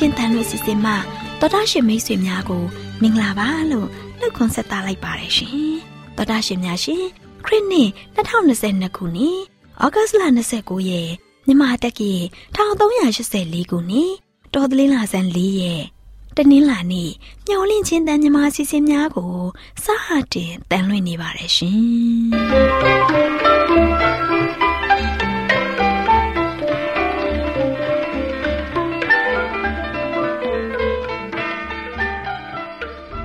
AWR ညှို့လင့်ချင်းတန်လွင့်စီစဉ်မှတော်တာရှင်မိတ်ဆွေများကိုမင်္ဂလာပါလို့နှုတ်ခွန်းဆက်သလိုက်ပါတယ်ရှင်တော်တာရှင်များရှင်ခရစ်နှစ်2022ခုနှစ်ဩဂတ်လ29ရက်မြန်မာတက္ကီ1384ခုနှစ်တော်သလင်းလာဆန်း4ရက်တနင်္လာနေ့ညှို့လင့်ချင်းတန်မြမာစီစဉ်များကိုစဟာတင်တန်လွင့်နေပါတယ်ရှင်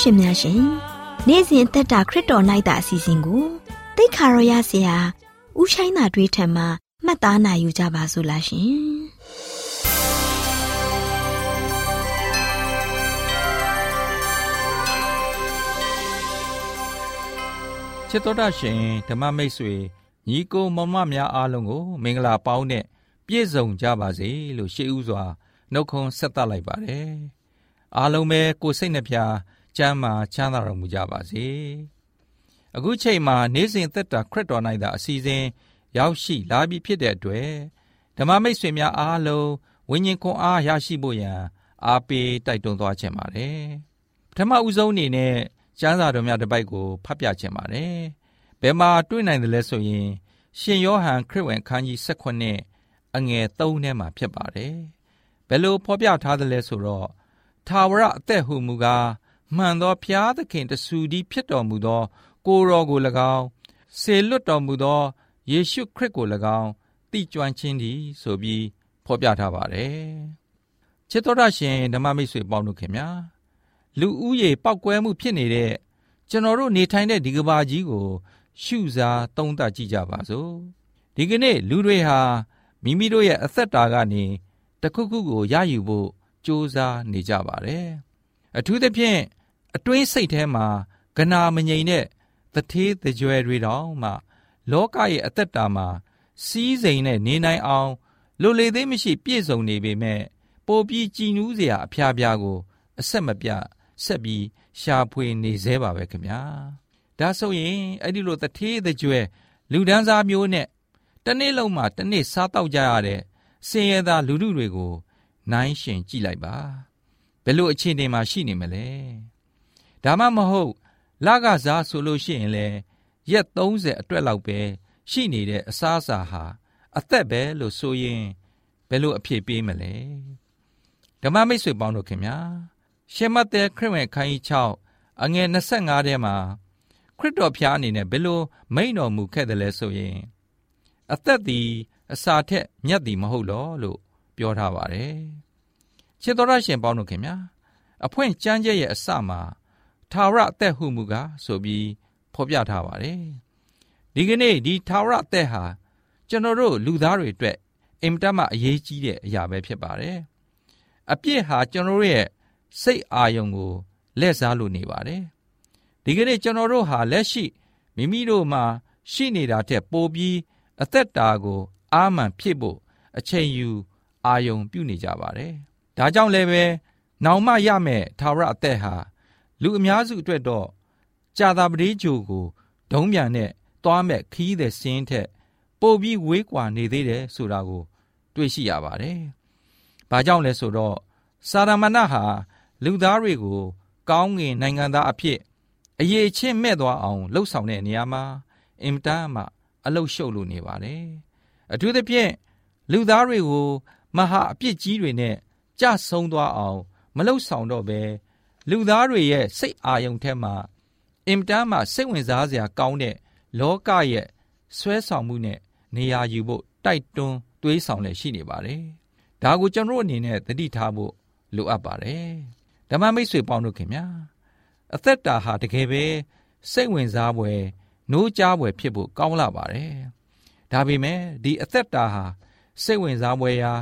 ရှင်များရှင်နေ့စဉ်သက်တာခရစ်တော်၌တာအစီအစဉ်ကိုတိတ်ခါရောရစီဟာဥဆိုင်သာတွေးထံမှာမှတ်သားနိုင်ယူကြပါစို့လားရှင်ချစ်တော်တာရှင်ဓမ္မမိတ်ဆွေညီကိုမမများအားလုံးကိုမင်္ဂလာပေါင်းနဲ့ပြည့်စုံကြပါစေလို့ရှေးဥစွာနှုတ်ခွန်းဆက်သလိုက်ပါတယ်အားလုံးပဲကိုယ်စိတ်နှပြ ကျမ်းမာချမ်းသာတော်မူကြပါစေ။အခုချိန်မှာနေ့စဉ်သက်တာခရစ်တော်၌သာအစီအစဉ်ရောက်ရှိလာပြီဖြစ်တဲ့အတွက်ဓမ္မမိတ်ဆွေများအားလုံးဝိညာဉ်ခွန်အားရရှိဖို့ရန်အားပေးတိုက်တွန်းသွားခြင်းပါတယ်။ပထမဦးဆုံးအနေနဲ့ကျမ်းစာတော်များတစ်ပိုက်ကိုဖတ်ပြခြင်းပါတယ်။ဘယ်မှာတွေ့နိုင်တယ်လဲဆိုရင် ရှင်ယောဟန်ခရစ်ဝင်ခန်းကြီး16အငယ်3ထဲမှာဖြစ်ပါတယ်ဘယ်လိုဖော်ပြထားတယ်လဲဆိုတော့ထာဝရအသက်ဟုမူကား မှန်သောဖျားသခင်တဆူဒီဖြစ်တော်မူသော ကိုရောကို၎င်းဆေလွတ်တော်မူသောယေရှုခရစ်ကို၎င်းသိကျွမ်းခြင်းသည်ဆိုပြီးဖော်ပြထားပါတယ်ချစ်တော်ရရှင်ဓမ္မမိတ်ဆွေပေါင်းတို့ခင်ဗျာလူဦးရေပောက်ကွဲမှုဖြစ်နေတဲ့ကျွန်တော်တို့နေထိုင်တဲ့ဒီကဘာကြီးကို ရှုစားသုံးသပ်ကြည့်ကြပါစို့ဒီကနေ့လူတွေဟာမိမိတို့ရဲ့အသက်တာကနေတခုခုကိုရယူဖို့ကြိုးစားနေကြပါတယ်အထူးသဖြင့် အတွင်းစိတ်ထဲမှာကနာမငြိမ်တဲ့သထေးသကြွယ်တွေတောင်မှ လောကရဲ့အသက်တာမှာ စီးစိမ်နဲ့နေနိုင်အောင်လိုလေသေးမရှိပြည့်စုံနေပေမဲ့ပိုပြီးကြည်နူးစရာအဖျားပြားကို အဆက်မပြဆက်ပြီးရှာဖွေနေသေးပါပဲခင်ဗျာဒါဆိုရင်အဲ့ဒီလိုတထေးတကြွယ်လူဒန်းစားမျိုးနဲ့တနေ့လုံးမှတနေ့စားတောက်ကြရတဲ့စင်ရသားလူလူတွေကို နိုင်ရှင်ကြည့်လိုက်ပါဘယ်လိုအခြေအနေမှာရှိနေမလဲ ဒါမှမဟုတ်လကစားဆိုလို့ရှိရင်လေရက်30အတွက်လောက်ပဲရှိနေတဲ့အစားအစာဟာအသက်ပဲလို့ဆိုရင်ဘယ်လိုအဖြစ်ပေးမလဲဓမ္မမိတ်ဆွေပေါင်းတို့ခင်ဗျာရှေမတ်တဲ့ခရစ်ဝင်ခန်းကြီး6အငယ်25ထဲမှာခရစ်တော်ဖျားအနေနဲ့ဘယ်လိုမိန့်တော်မူခဲ့တယ်လဲဆိုရင် အသက်သည် အစာထက်မြတ်သည်မဟုတ်လောလို့ပြောထားပါတယ်ချစ်တော်ရရှင်ပေါင်းတို့ခင်ဗျာအဖွင့်ကြမ်းကြဲရဲ့အစမှာ ထာဝရအသက်ဟုမူကားဆိုပြီးဖော်ပြထားပါတယ်ဒီကနေ့ဒီထာဝရအသက်ဟာကျွန်တော်တို့လူသားတွေအတွက်အင်မတန်မှအရေးကြီးတဲ့အရာပဲဖြစ်ပါတယ်အပြစ်ဟာကျွန်တော်တို့ရဲ့စိတ်အာယုံကိုလက်စားလို့နေပါတယ်ဒီကနေ့ကျွန်တော်တို့ဟာလက်ရှိမိမိတို့မှာရှိနေတာတဲ့ပိုပြီးအသက်တာကိုအာမှန်ဖြစ်ဖို့အချိန်ယူအာယုံပြုနေကြပါတယ်ဒါကြောင့်လည်းပဲနောင်မရမယ့်ထာဝရအသက်ဟာ လူအများစုအတွက်တော့ကြာသာပတိဂျိုကိုဒုံးပြန်နဲ့သွားမဲ့ခီးတဲ့စင်းထက်ပိုပြီးဝေးကွာနေသေးတယ်ဆိုတာကို တွေ့ရှိရပါတယ်။ဘာကြောင့်လဲဆိုတော့စာရမဏဟာလူသားတွေကို ကောင်းငင်နိုင်ငံသားအဖြစ်အရေးချင်းမဲ့သွားအောင်လှုပ်ဆောင်တဲ့နေရာမှာအင်မတန်မှအလုရှုပ်လို့နေပါတယ်။အထူးသဖြင့်လူသားတွေကို မဟာအပြစ်ကြီးတွေနဲ့ကြဆုံသွားအောင် မလှုပ်ဆောင်တော့ဘဲ လူသားတွေရဲ့စိတ်အာယုံထဲမှာအင်မတန်မှစိတ်ဝင်စားစရာကောင်းတဲ့လောကရဲ့ဆွဲဆောင်မှုနဲ့နေရာယူဖို့တိုက်တွန်းတွေးဆောင်လည်းရှိနေပါတယ်။ဒါကိုကျွန်တော်အနေနဲ့သတိထားဖို့လိုအပ်ပါတယ်။ဓမ္မမိတ်ဆွေပေါင်းတို့ခင်ဗျာအသက်တာဟာတကယ်ပဲစိတ်ဝင်စားဖွယ်နိုးကြားဖွယ်ဖြစ်ဖို့ကောင်းလာပါတယ်။ဒါပေမဲ့ဒီအသက်တာဟာစိတ်ဝင်စားဖွယ်ရာ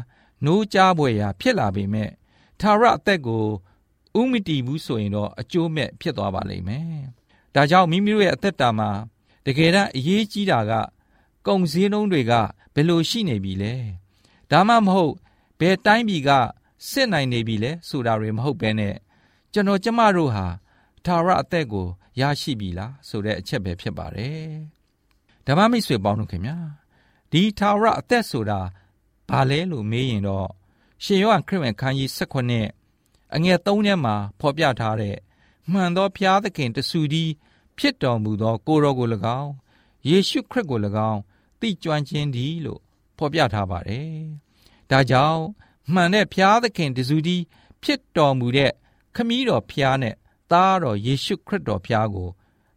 နိုးကြားဖွယ်ရာဖြစ်လာပေမဲ့သာရအသက်ကို ဥမတီဘူးဆိုရင်တော့အကျိုးမဲ့ဖြစ်သွားပါလိမ့်မယ်။ဒါကြောင့်မိမိတို့ရဲ့အသက်တာမှာတကယ်တမ်းအရေးကြီးတာကကုန်စည်နှုန်းတွေကဘယ်လိုရှိနေပြီလဲ။ဒါမှမဟုတ်ဘယ်တိုင်းပြည်ကစစ်နိုင်နေပြီလဲဆိုတာတွေမဟုတ်ဘဲနဲ့ကျွန်တော်ကျမတို့ဟာသာရအသက်ကိုရရှိပြီလားဆိုတဲ့အချက်ပဲဖြစ်ပါတယ်။ဓမ္မမိတ်ဆွေပေါင်းတို့ခင်ဗျာဒီသာရအသက်ဆိုတာဘာလဲလို့မေးရင်တော့ရှင်ယောဟန်ခရစ်ဝင်ခန်းကြီး16 အငယ်3ထဲမှာဖော်ပြထားတဲ့မှန်သောဖျားသခင်တဆူဒီဖြစ်တော်မူသော ကိုရောကို၎င်းယေရှုခရစ်ကို၎င်းသိကျွမ်းခြင်းဒီလို့ဖော်ပြထားပါတယ်။ဒါကြောင့်မှန်တဲ့ဖျားသခင်တဆူဒီဖြစ်တော်မူတဲ့ခမည်းတော်ဖျားနဲ့သားတော်ယေရှုခရစ်တော်ဖျားကို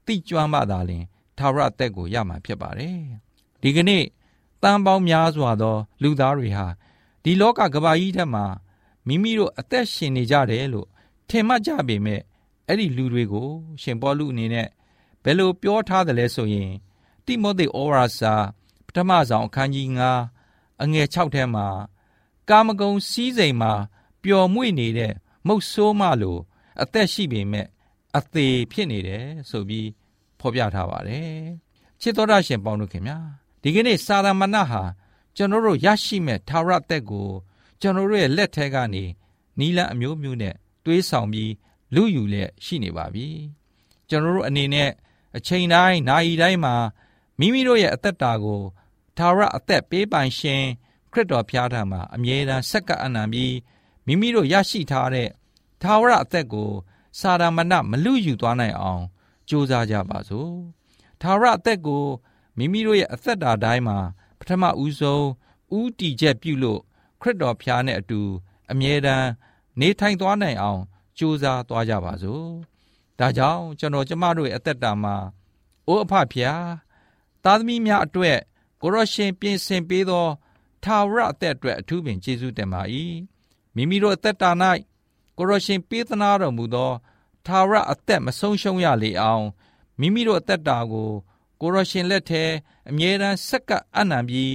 သိကျွမ်းမှသာလျှင်သာရအသက်ကိုရမှာဖြစ်ပါတယ်။ဒီကနေ့တန်ပေါင်းများစွာသော လူသားတွေဟာဒီလောကကဘာကြီးထက်မှာ မိမိတို့အသက်ရှင်နေကြတယ်လို့ထင်မှတ်ကြပေမဲ့အဲ့ဒီလူတွေကို ရှင်ပေါလုအနေနဲ့ဘယ်လိုပြောထားတယ်လဲဆိုရင်တိမောသေဩဝါစာပထမဆောင်အခန်းကြီး9အငယ်6ထဲမှာကာမဂုဏ်စည်းစိမ်မှာပျော်မွေ့နေတဲ့မုတ်ဆိုးမလိုအသက်ရှိပေမဲ့အသေးဖြစ်နေတယ်ဆိုပြီးဖော်ပြထားပါတယ်ချစ်တော်ရရှင်ပေါင်းတို့ခင်ဗျာဒီကနေ့စာရမဏဟာကျွန်တော်တို့ရရှိမဲ့သာရသက်ကို ကျွန်တော်တို့ရဲ့လက်ထဲကနေနီလအမျိုးမျိုးနဲ့တွေးဆောင်ပြီးလူယူလျက်ရှိနေပါပြီကျွန်တော်တို့အနေနဲ့အချိန်တိုင်းနာရီတိုင်းမှာမိမိတို့ရဲ့အသက်တာကိုသာရအသက်ပေးပိုင်ရှင်ခရစ်တော်ဖျားထားမှာအမြဲတမ်းဆက်ကပ်အနံပြီးမိမိတို့ရရှိထားတဲ့သာဝရအသက်ကို စာရမဏမလူယူသွားနိုင်အောင်ကြိုးစားကြပါစို့ထာဝရအသက်ကိုမိမိတို့ရဲ့အသက်တာတိုင်းမှာပထမဦးဆုံးဥတီချက်ပြုလို့ ခရစ်တော်ဖျားနဲ့အတူ အမြဲတမ်းနေထိုင်သွားနိုင်အောင်ကြိုးစားသွားကြပါစို့။ဒါကြောင့်ကျွန်တော်ကျမတို့ရဲ့အသက်တာမှာအိုးအဖဖျားသားသမီးများအတွက်ကိုရရှင်ပြင်ဆင်ပေးသောထာဝရအသက်အတွက်အထူးပင်ကျေးဇူးတင်ပါ၏မိမိတို့အသက်တာ၌ကိုရရှင်ပေးသနာတော်မူသောထာဝရအသက်မဆုံးရှုံးရလေအောင်မိမိတို့အသက်တာကို ကိုရရှင်လက်ထဲအမြဲတမ်းဆက်ကပ်အံ့နံပြီး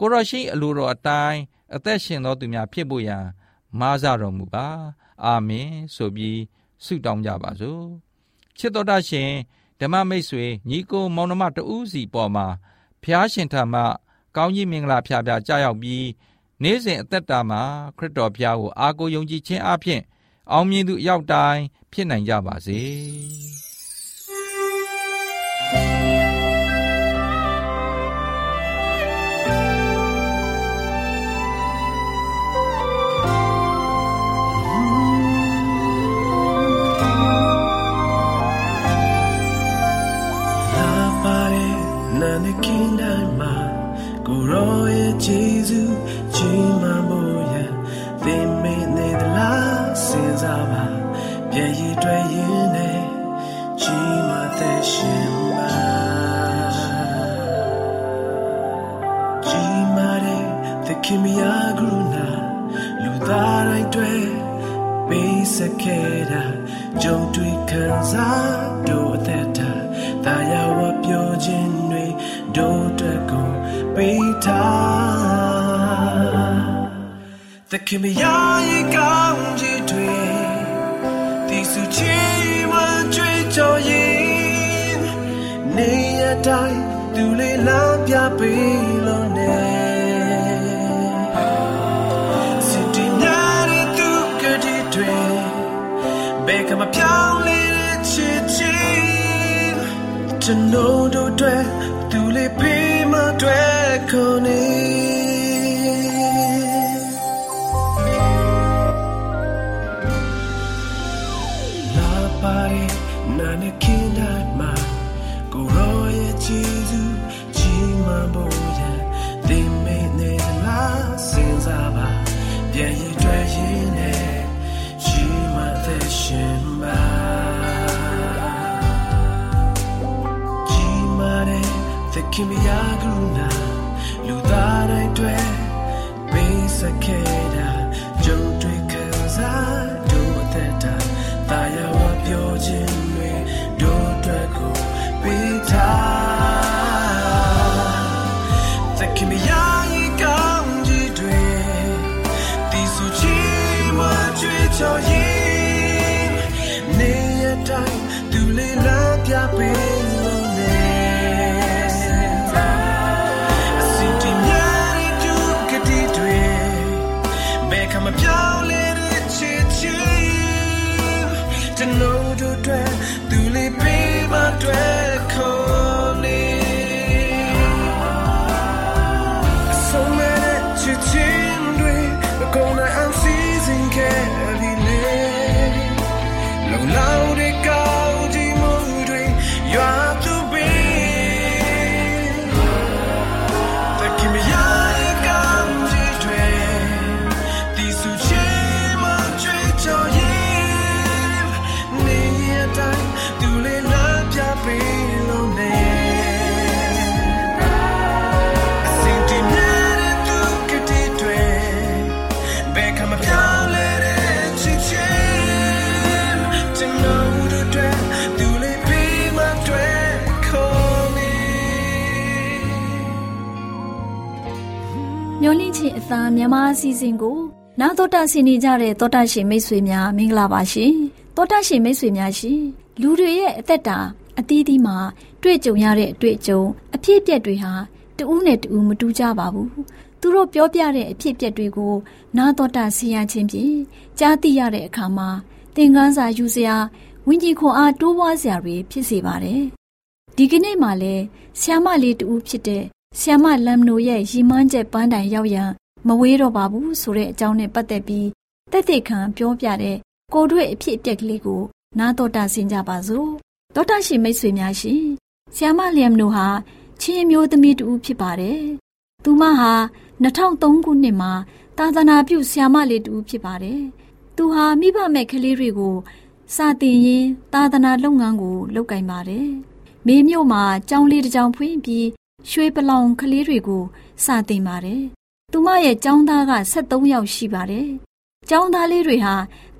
ကိုရရှင်အလိုတော်အတိုင်း အသက်ရှင်သောသူများဖြစ်ဖို့ရန်မားစတော်မူပါအာမင်ဆိုပြီးဆုတောင်းကြပါစို့ချစ်တော်တရှင်ဓမ္မမိတ်ဆွေညီကိုမောင်နှမတဦးစီပေါ်မှာဖျားရှင်ထံမှကောင်းကြီးမင်္ဂလာဖျားဖျားကြားရောက်ပြီးနေ့စဉ်အသက်တာမှာခရစ်တော်ဖျားကိုအားကိုးယုံကြည်ခြင်းအပြင်အောင်မြင်သူအရောက်တိုင်းဖြစ်နိုင်ကြပါစေ။ ရောရဲ့ဂျေဇုချီးမွမ်းဖို့ရန်သင်မေနေသလားစဉ်းစားပါပြည့်ရည်တွေ့ရင်နဲ့ချီးမွမ်းသက်ရှင်ပါချီးမွမ်းတဲ့သခင်မယားကရုဏာလူသားတိုင်းတွေ့ပေးစခဲ့တာကြုံတွေ့ခံစား The kimi ya yi gao ji tui Ti su chi wan chui cho yin Ne ya dai tu le la pya pe lo ne Si ti nya ri tu ke di tui Be ka ma pyao le chi chi To know do dwe tu le ခင်မယားကရုဏာလူသားတိုင်းတွေ့ပေးစခဲ့ ကြွေချော် သံမြန်မာအစီအစဉ်ကိုနာတော်တာဆင်နေကြတဲ့တောတာရှင်မိတ်ဆွေများမင်္ဂလာပါရှင်တောတာရှင်မိတ်ဆွေများရှင်လူတွေရဲ့အသက်တာအသီးသီးမှာတွေ့ကြုံရတဲ့အတွေ့အကြုံအဖြစ်အပျက်တွေဟာတဦးနဲ့တဦးမတူကြပါဘူးသူတို့ပြောပြတဲ့အဖြစ်အပျက်တွေကိုနာတော်တာဆင်ရခြင်းဖြင့်ကြားသိရတဲ့အခါမှာသင်ခန်းစာယူစရာဝိညာဉ်ခွန်အားတိုးပွားစရာတွေဖြစ်စေပါတယ်ဒီကနေ့မှလည်းဆ iam မလေးတူဖြစ်တဲ့ဆ iam မလမ်နိုရဲ့ရီမန်းချက်ပန်းတိုင်ရောက်ရန် မဝေးတော့ပါဘူးဆိုတဲ့အကြောင်းနဲ့ပတ်သက်ပြီးတက်တက်ခံပြောပြတဲ့ကိုတွေ့အဖြစ်အပျက်ကလေးကို နားတော်တာဆင်ကြပါစို့တောတာရှင်မိတ်ဆွေများရှင်ဆီယာမလျမ်နိုဟာချင်းမျိုးသမီးတူဖြစ်ပါတယ်။သူမဟာ2003ခုနှစ်မှာသာသနာပြုဆီယာမလေးတူဖြစ်ပါတယ်။သူဟာမိဘမဲ့ကလေးတွေကိုစာတင်ရင်းသာသနာလုပ်ငန်းကိုလုပ်ကင်ပါတယ်။မေမြို့မှာကျောင်းလေးတစ်ကျောင်းဖွင့်ပြီးရွှေပလောင်ကလေးတွေကိုစာတင်ပါတယ်။ သူမရဲ့ကျောင်းသားက73ယောက်ရှိပါတယ်။ကျောင်းသားလေးတွေဟာ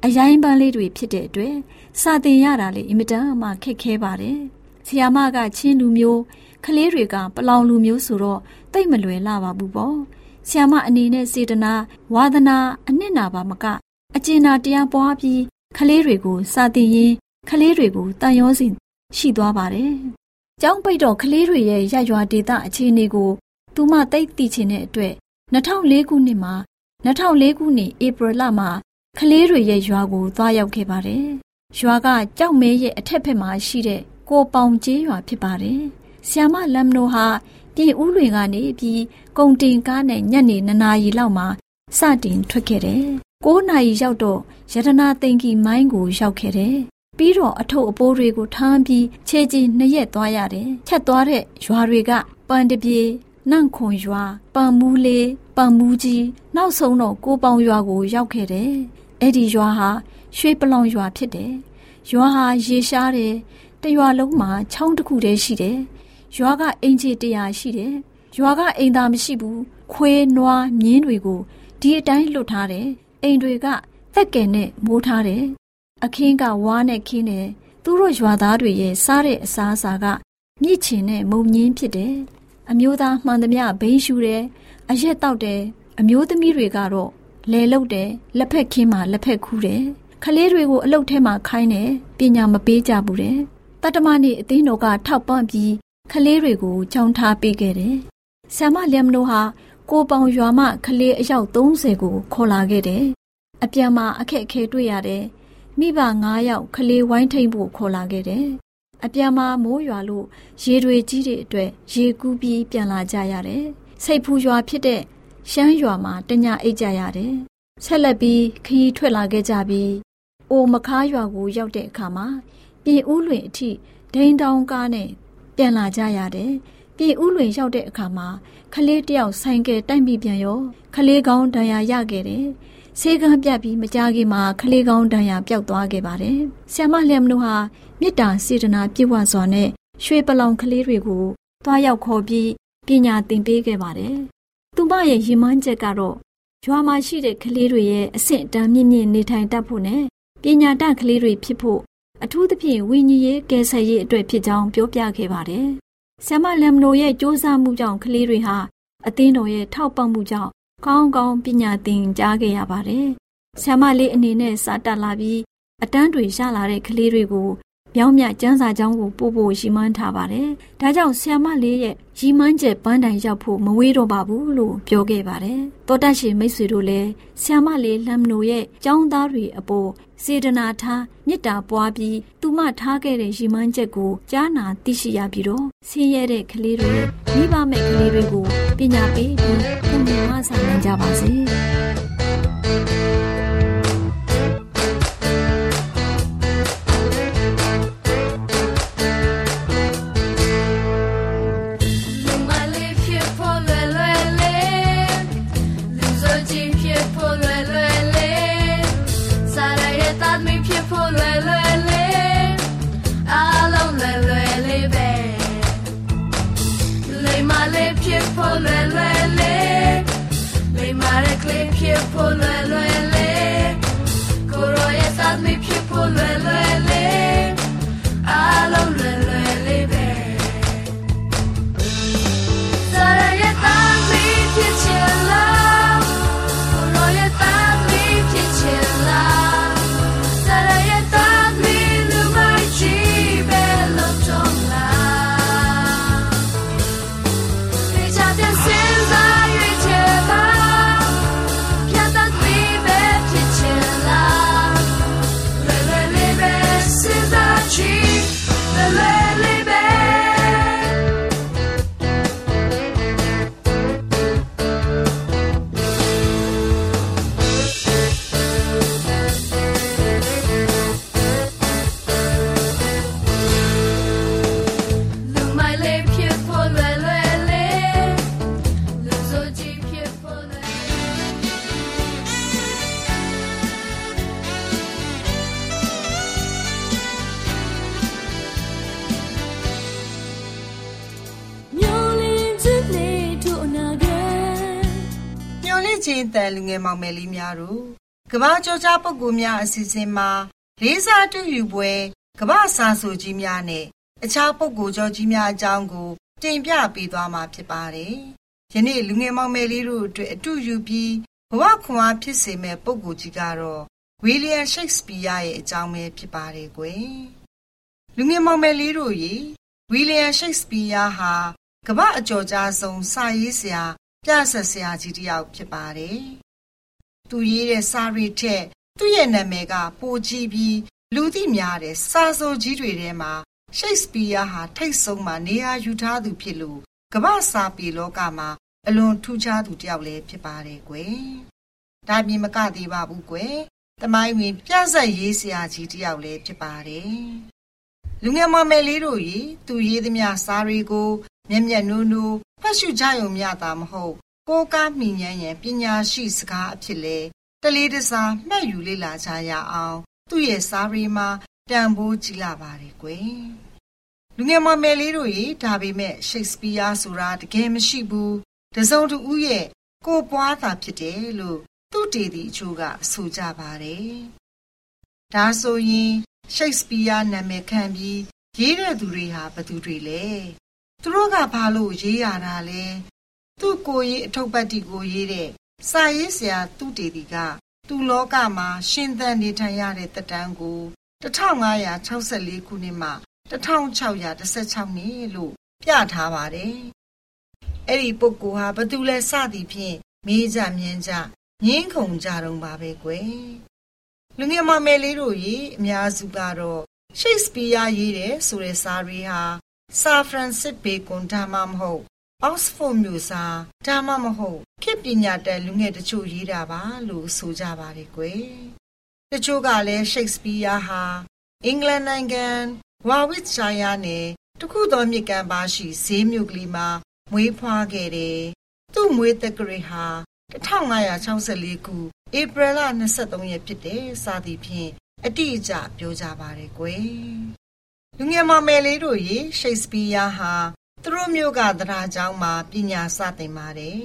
အရိုင်းပန်းလေးတွေဖြစ်တဲ့အတွက်စာတင်ရတာလေအင်မတန်မှခက်ခဲပါတယ်။ဆီယာမကချင်းလူမျိုးကလေးတွေကပလောင်လူမျိုးဆိုတော့တိတ်မလွယ်လာပါဘူးပေါ့။ဆီယာမအနေနဲ့စေတနာဝါသနာအနှစ်နာပါမကအကျဉ်းနာတရားပွားပြီးကလေးတွေကိုစာတင်ရင်ကလေးတွေကိုတန်ရောစီရှိသွားပါတယ်။ကျောင်းပိတ်တော့ကလေးတွေရဲ့ရရွာဒေတာအခြေအနေကိုသူမသိသိချင်တဲ့အတွက် 2004ခုနှစ်မှာ2004ခုနှစ်ဧပြီလမှာကလေးတွေရဲ့ရွာကိုသွားရောက်ခဲ့ပါတယ်။ရွာကကြောက်မဲရဲ့အထက်ဘက်မှာရှိတဲ့ကိုပေါင်ကျေးရွာဖြစ်ပါတယ်။ဆီယမလမ်နိုဟာပြည်ဦးတွေကနေပြီးကုံတင်ကားနဲ့ညနေ2နာရီလောက်မှာစတင်ထွက်ခဲ့တယ်။9နာရီရောက်တော့ရတနာသိင်္ဂီမိုင်းကိုရောက်ခဲ့တယ်။ပြီးတော့အထုပ်အပိုးတွေကိုထမ်းပြီးခြေကြီးနှစ်ရက်သွားရတယ်။ချက်သွားတဲ့ရွာတွေကပန်တပြေ နန့်ခွန်ရွာပန်မူးလေးပန်မူးကြီးနောက်ဆုံးတော့ကိုပေါင်ရွာကိုရောက်ခဲ့တယ်။အဲ့ဒီရွာဟာရွှေပလောင်ရွာဖြစ်တယ်။ရွာဟာရေရှားတယ်။တရွာလုံးမှာချောင်းတစ်ခုတည်းရှိတယ်။ရွာကအင်ဂျီတရာရှိတယ်။ရွာကအိမ်သာမရှိဘူး။ခွေးနွားမြင်းတွေကိုဒီအတိုင်းလွတ်ထားတယ်။အိမ်တွေကသက်ကယ်နဲ့မိုးထားတယ်။အခင်းကဝါးနဲ့ခင်းတယ်။သူတို့ရွာသားတွေရဲ့စားတဲ့အစားအစာကမြစ်ချင်နဲ့မုံညင်းဖြစ်တယ်။ အမျိုးသားမှန်သမျှဘိန်းရှူတယ်။အရက်တောက်တယ်။အမျိုးသမီးတွေကတော့လဲလုတ်တယ်။လက်ဖက်ခင်းမှာလက်ဖက်ခူးတယ်။ခလေးတွေကိုအလုတ်ထဲမှာခိုင်းတယ်။ပညာမပေးကြဘူးတဲ့။တတမနေ့အသင်းတော်ကထောက်ပံ့ပြီးခလေးတွေကိုကြောင်းထားပေးခဲ့တယ်။ဆ iam လျမ်နိုဟာကိုပေါင်ရွာမှခလေးအယောက်30ကိုခေါ်လာခဲ့တယ်။အပြန်မှာအခက်အခဲတွေ့ရတယ်။မိဘ9ယောက်ခလေးဝိုင်းထိန်ဖို့ခေါ်လာခဲ့တယ်။ အပြန်မှာမိုးရွာလို့ရေတွေကြီးတဲ့အတွက်ရေကူးပြီးပြန်လာကြရတယ်။စိတ်ဖူရွာဖြစ်တဲ့ရှမ်းရွာမှာတညအိတ်ကြရတယ်။ဆက်လက်ပြီးခရီးထွက်လာခဲ့ကြပြီးအိုမခါရွာကိုရောက်တဲ့အခါမှာပြင်ဦးလွင်အထိဒိန်တောင်ကားနဲ့ပြန်လာကြရတယ်။ပြင်ဦးလွင်ရောက်တဲ့အခါမှာခလေးတယောက်ဆိုင်ကယ်တိုက်မိပြန်ရောခလေးကောင်းဒဏ်ရာရခဲ့တယ်။ဆေးကန်းပြတ်ပြီးမကြခင်မှာခလေးကောင်းဒဏ်ရာပျောက်သွားခဲ့ပါတယ်။ဆ iam လျမ်နုဟာ မေတ္တာစေတနာပြည့်ဝစွာနဲ့ရွှေပလောင်ကလေးတွေကိုသွားရောက်ခေါ်ပြီးပညာသင်ပေးခဲ့ပါတယ်။သူမရဲ့ရည်မှန်းချက်ကတော့ရွာမှာရှိတဲ့ကလေးတွေရဲ့အဆင့်အတန်းမြင့်မြင့်နေထိုင်တတ်ဖို့နဲ့ပညာတတ်ကလေးတွေဖြစ်ဖို့အထူးသဖြင့်ဝိညာဉ်ရေးကယ်ဆယ်ရေးအတွက်ဖြစ်ကြောင်းပြောပြခဲ့ပါတယ်။ဆ iam လမ်နိုရဲ့စ조사မှုကြောင့်ကလေးတွေဟာအသင်းတော်ရဲ့ထောက်ပံ့မှုကြောင့်ကောင်းကောင်းပညာသင်ကြားခဲ့ရပါတယ်။ဆ iam လေးအနေနဲ့စာတက်လာပြီးအတန်းတွေရလာတဲ့ကလေးတွေကို မြောင်းမြကျန်းစာကျောင်းကိုပို့ဖို့ရီမန်းထားပါတယ်။ဒါကြောင့်ဆ iam လေးရဲ့ရီမန်းချက်ပန်းတိုင်ရောက်ဖို့မဝေးတော့ပါဘူးလို့ပြောခဲ့ပါတယ်။တောတရှိမိတ်ဆွေတို့လည်းဆ iam လေးလမ်နိုရဲ့ကျောင်းသားတွေအပေါ်စေတနာထားမေတ္တာပွားပြီးသူမထားခဲ့တဲ့ရီမန်းချက်ကိုကြားနာသိရှိရပြီးတော့ဆင်းရဲတဲ့ကလေးတွေမိဘမဲ့ကလေးတွေကိုပညာပေးပြီးပုံမှန်မဆိုင်နိုင်ကြပါစေ။ ယ်မောင်မယ်လေးများတို့ကမ္ဘာကျော်ကြားပုဂ္ဂိုလ်များအစီအစဉ်မှာလေးစားတူယူပွဲကမ္ဘာစာဆိုကြီးများနဲ့အခြားပုဂ္ဂိုလ်ကျော်ကြီးများအကြောင်းကိုတင်ပြပေးသွားမှာဖြစ်ပါတယ်။ယနေ့လူငယ်မောင်မယ်လေးတို့အတွက်အတူယူပြီးဘဝခွန်အားဖြစ်စေမဲ့ပုဂ္ဂိုလ်ကြီးကတော့ဝီလီယံရှိတ်စပီးယားရဲ့အကြောင်းပဲဖြစ်ပါတယ်ကွယ်။လူငယ်မောင်မယ်လေးတို့ရေဝီလီယံရှိတ်စပီးယားဟာကမ္ဘာအကျော်ကြားဆုံးစာရေးဆရာပြဆက်ဆရာကြီးတစ်ယောက်ဖြစ်ပါတယ်။ သူရေးတဲ့စာရီထက်သူ့ရဲ့နာမည်ကပိုကြီးပြီးလူသိများတဲ့စာဆိုကြီးတွေထဲမှာရှိတ်စပီးယားဟာထိတ်ဆုံးမှာနေရာယူထားသူဖြစ်လို့ကမ္ဘာစာပေလောကမှာအလွန်ထူးခြားသူတစ်ယောက်လည်းဖြစ်ပါတယ်ကွယ်။ဒါပြင်မကသေးပါဘူးကွယ်။တမိုင်းဝင်ပြဆက်ရေးဆရာကြီးတစ်ယောက်လည်းဖြစ်ပါတယ်။လူငယ်မမယ်လေးတို့ရေသူရေးသမျှစာတွေကို မျက်မျက်နိုးနိုးဖတ်ရှုကြရုံမျှသာမဟုတ် ကိုးကားမိဉဏ်ရန်ပညာရှိစကားအဖြစ်လဲတလေးတစားမှတ်ယူလေ့လာကြရအောင် သူ့ရဲ့စာရီမှာတန်ဖိုးကြည့်လာပါတယ်ကွယ်လူငယ်မမယ်လေးတို့ရေဒါပေမဲ့ရှိတ်စပီးယားဆိုတာတကယ်မရှိဘူးတစုံတဦးရဲ့ကိုပွားတာဖြစ်တယ်လို့သူတေတီအချို့ကဆိုကြပါတယ်ဒါဆိုရင်ရှိတ်စပီးယားနာမည်ခံပြီးရေးတဲ့သူတွေဟာဘယ်သူတွေလဲသူတို့ကဘာလို့ရေးရတာလဲ သူ့ကိုရေးအထုပ်ပတ်တီကိုရေးတဲ့စာရေးဆရာသူတေတီကသူ့လောကမှာရှင်သန်နေထိုင်ရတဲ့တက်တန်းကို1564ခုနှစ်မှ1616နှစ်လို့ပြထားပါတယ်။အဲ့ဒီပုဂ္ဂိုလ်ဟာဘသူလဲစသည်ဖြင့်မေးကြမြင်းကြငင်းခုန်ကြတော့ပါပဲကွယ်။လူငယ်မမယ်လေးတို့ရေအများစုကတော့ရှိတ်စပီးယားရေးတဲ့ဆိုတဲ့စာရီဟာဆာဖရန်စစ်ဘေကွန်ဒါမှမဟုတ် အောက်စဖို့မြို့စာဒါမှမဟုတ်ခေတ်ပညာတတ်လူငယ်တချို့ရေးတာပါလို့ဆိုကြပါတယ်ကွယ်။တချို့ကလည်းရှိတ်စပီးယားဟာအင်္ဂလန်နိုင်ငံဝါဝစ်ရှာယာနယ်တခုသောမြစ်ကမ်းပါရှိဈေးမြို့ကလေးမှာမွေးဖွားခဲ့တယ်။သူ့မွေးတက်ကလေးဟာ1564ခုဧပြီလ23ရက်ဖြစ်တဲ့စာသည်ဖြင့်အတိအကျပြောကြပါတယ်ကွယ်။လူငယ်မမယ်လေးတို့ရေရှိတ်စပီးယားဟာ သူတို့မျိုးကတရားကျောင်းမှာပညာစသင်ပါတယ်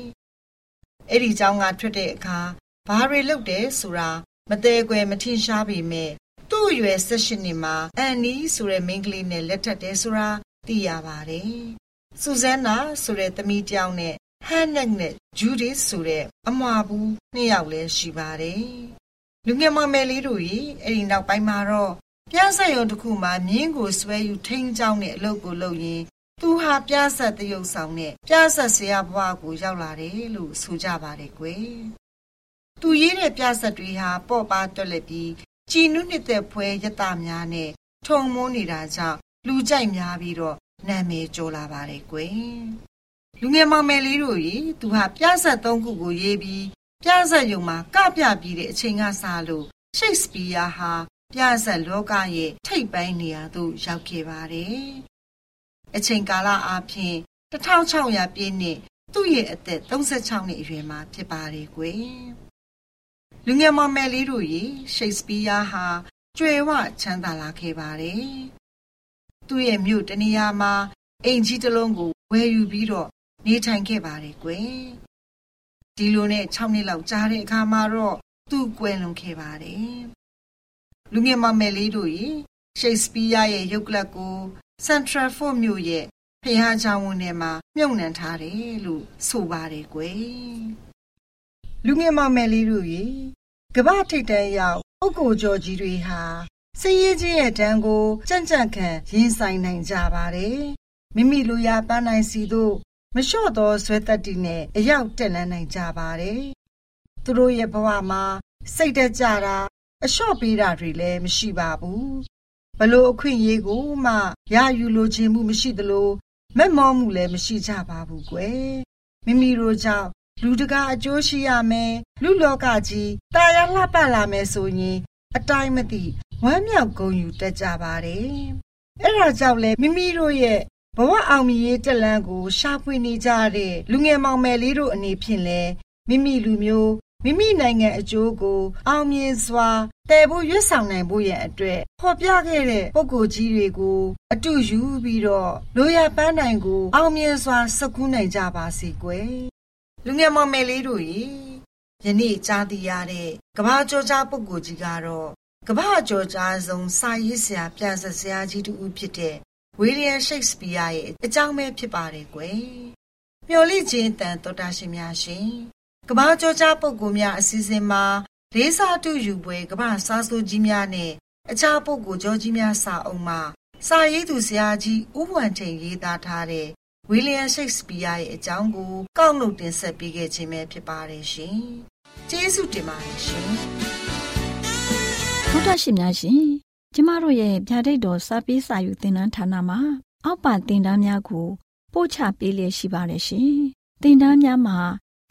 ။အဲ့ဒီကျောင်းကထွက်တဲ့အခါဘာတွေလုပ်တယ်ဆိုတာမသေးကွယ်မထင်ရှားပေမဲ့သူ့အရွယ်16နှစ်မှာအန်နီဆိုတဲ့မိန်းကလေးနဲ့လက်ထပ်တယ်ဆိုတာသိရပါတယ်။ဆူဇန်နာဆိုတဲ့သမီးကြောင်နဲ့ဟန်နက်နဲ့ဂျူဒစ်ဆိုတဲ့အမွာဘူးနှစ်ယောက်လည်းရှိပါတယ်။လူငယ်မမယ်လေးတို့ကြီးအဲ့ဒီနောက်ပိုင်းမှာတော့ပြားဆက်ရုံတစ်ခုမှာမြင်းကိုဆွဲယူထိန်းချောင်းတဲ့အလုပ်ကိုလုပ်ရင် သူဟာပြားဆက်တရုပ်ဆောင်နဲ့ပြားဆက်ဆရာဘွားကိုရောက်လာတယ်လို့ဆိုကြပါတယ်ကွယ်။သူရေးတဲ့ပြားဆက်တွေဟာပေါ့ပါတွက်လက်ပြီးကြည်နုနှစ်သက်ဖွဲရတများနဲ့ထုံမိုးနေတာကြောင့်လူကြိုက်များပြီးတော့နာမည်ကျော်လာပါတယ်ကွယ်။လူငယ်မောင်မယ်လေးတို့ရေသူဟာပြားဆက်သုံးခုကိုရေးပြီးပြားဆက်ယုံမှာကပြပြီးတဲ့အချိန်ကစလို့ရှိတ်စပီးယားဟာပြားဆက်လောကရဲ့ထိပ်ပိုင်းနေရာသို့ရောက်ခဲ့ပါတယ်။ အချိန်ကာလအားဖြင့်1600ပြည့်နှစ်သူ့ရဲ့အသက်36နှစ်အရွယ်မှာဖြစ်ပါတယ်ကွယ်။လူငယ်မောင်မယ်လေးတို့ရေရှိတ်စပီးယားဟာကျွယ်ဝချမ်းသာလာခဲ့ပါတယ်။သူ့ရဲ့မြို့တနေရာမှာအိမ်ကြီးတစ်လုံးကိုဝယ်ယူပြီးတော့နေထိုင်ခဲ့ပါတယ်ကွယ်။ဒီလိုနဲ့6နှစ်လောက်ကြာတဲ့အခါမှာတော့သူ့ကွယ်လွန်ခဲ့ပါတယ်။လူငယ်မောင်မယ်လေးတို့ရေရှိတ်စပီးယားရဲ့ရုပ်ကလပ်ကို စန်ထရယ်ဖို့မြို့ရဲ့ဖះချောင်းဝန်းထဲမှာမြုပ်နှံထားတယ်လို့ဆိုပါတယ်ကွယ်လူငယ်မောင်မယ်လေးတို့ရေကမ္ဘာထိပ်တန်းရောက်ပုဂ္ဂိုလ်ကျော်ကြီးတွေဟာစည်ရေးကြီးရဲ့တန်းကိုကြံ့ကြံ့ခံရင်ဆိုင်နိုင်ကြပါတယ်မိမိလူရပန်းနိုင်စီတို့မလျှော့သောဇွဲတက်တီနဲ့အရောက်တက်လန်းနိုင်ကြပါတယ်သူတို့ရဲ့ဘဝမှာစိတ်တကြတာအလျှော့ပေးတာတွေလည်းမရှိပါဘူး ဘလို့အခွင့်အရေးကိုမှရယူလိုခြင်းမှုမရှိသလိုမက်မောမှုလည်းမရှိကြပါဘူးကွယ်မိမိတို့ကြောင့်လူတကာအကျိုးရှိရမယ်လူလောကကြီးတာယာလှပလာမယ်ဆိုရင်အတိုင်းမသိဝမ်းမြောက်ဂုဏ်ယူတတ်ကြပါတယ်အဲ့ဒါကြောင့်လဲမိမိတို့ရဲ့ဘဝအောင်မြင်ရေးတက်လန်းကိုရှာဖွေနေကြတဲ့လူငယ်မောင်မယ်လေးတို့အနေဖြင့်လဲမိမိလူမျိုး မိမိနိုင်ငံအကျိုးကို အောင်မြင်စွာတည်ဖို့ရွတ်ဆောင်နိုင်ဖို့ရန်အတွက်ဖော်ပြခဲ့တဲ့ပုံကိုယ်ကြီးတွေကိုအတူယူပြီးတော့လိုရပန်းနိုင်ကို အောင်မြင်စွာစကူးနိုင်ကြပါစေကွယ်လူငယ်မောင်မယ်လေးတို့ရေယနေ့ကြားသိရတဲ့ကမ္ဘာကျော်ကြားပုဂ္ဂိုလ်ကြီးကတော့ကမ္ဘာကျော်ကြားဆုံးစာရေးဆရာပြန်ဆက်ဆရာကြီးတူဦးဖြစ်တဲ့ဝီလျံရှိတ်စပီယာရဲ့အကြောင်းပဲဖြစ်ပါတယ်ကွယ်။မျော်လင့်ခြင်းတန်တော်တာရှင်များရှင်။ ကမ္ဘာကျော်ကြားပုဂ္ဂိုလ်များအစီအစဉ်မှာလေးစားတူယူပွဲကမ္ဘာစားဆိုကြီးများနဲ့အခြားပုဂ္ဂိုလ်ကျော်ကြီးများစာအုပ်မှာစာရေးသူဆရာကြီးဦးဝံချိန်ရေးသားထားတဲ့ဝီလျံရှိတ်စပီယာရဲ့အကြောင်းကိုကောက်နှုတ်တင်ဆက်ပေးခဲ့ခြင်းပဲဖြစ်ပါတယ်ရှင်။ကျေးဇူးတင်ပါတယ်ရှင်။ဘုဒ္ဓရှင်များရှင်ကျမတို့ရဲ့ဗျာဒိတ်တော်စာပေးစာယူသင်တန်းဌာနမှာ အောက်ပါသင်တန်းများကိုပို့ချပေးလျက်ရှိပါတယ်ရှင်။သင်တန်းများမှာ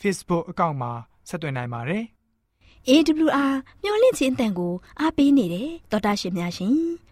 Facebook အကောင့်မှာဆက်သွင်းနိုင်ပါတယ်။ AWR မျော်လင့်ခြင်းအတန်ကိုအားပေးနေတယ်တော်တာရှင်များရှင်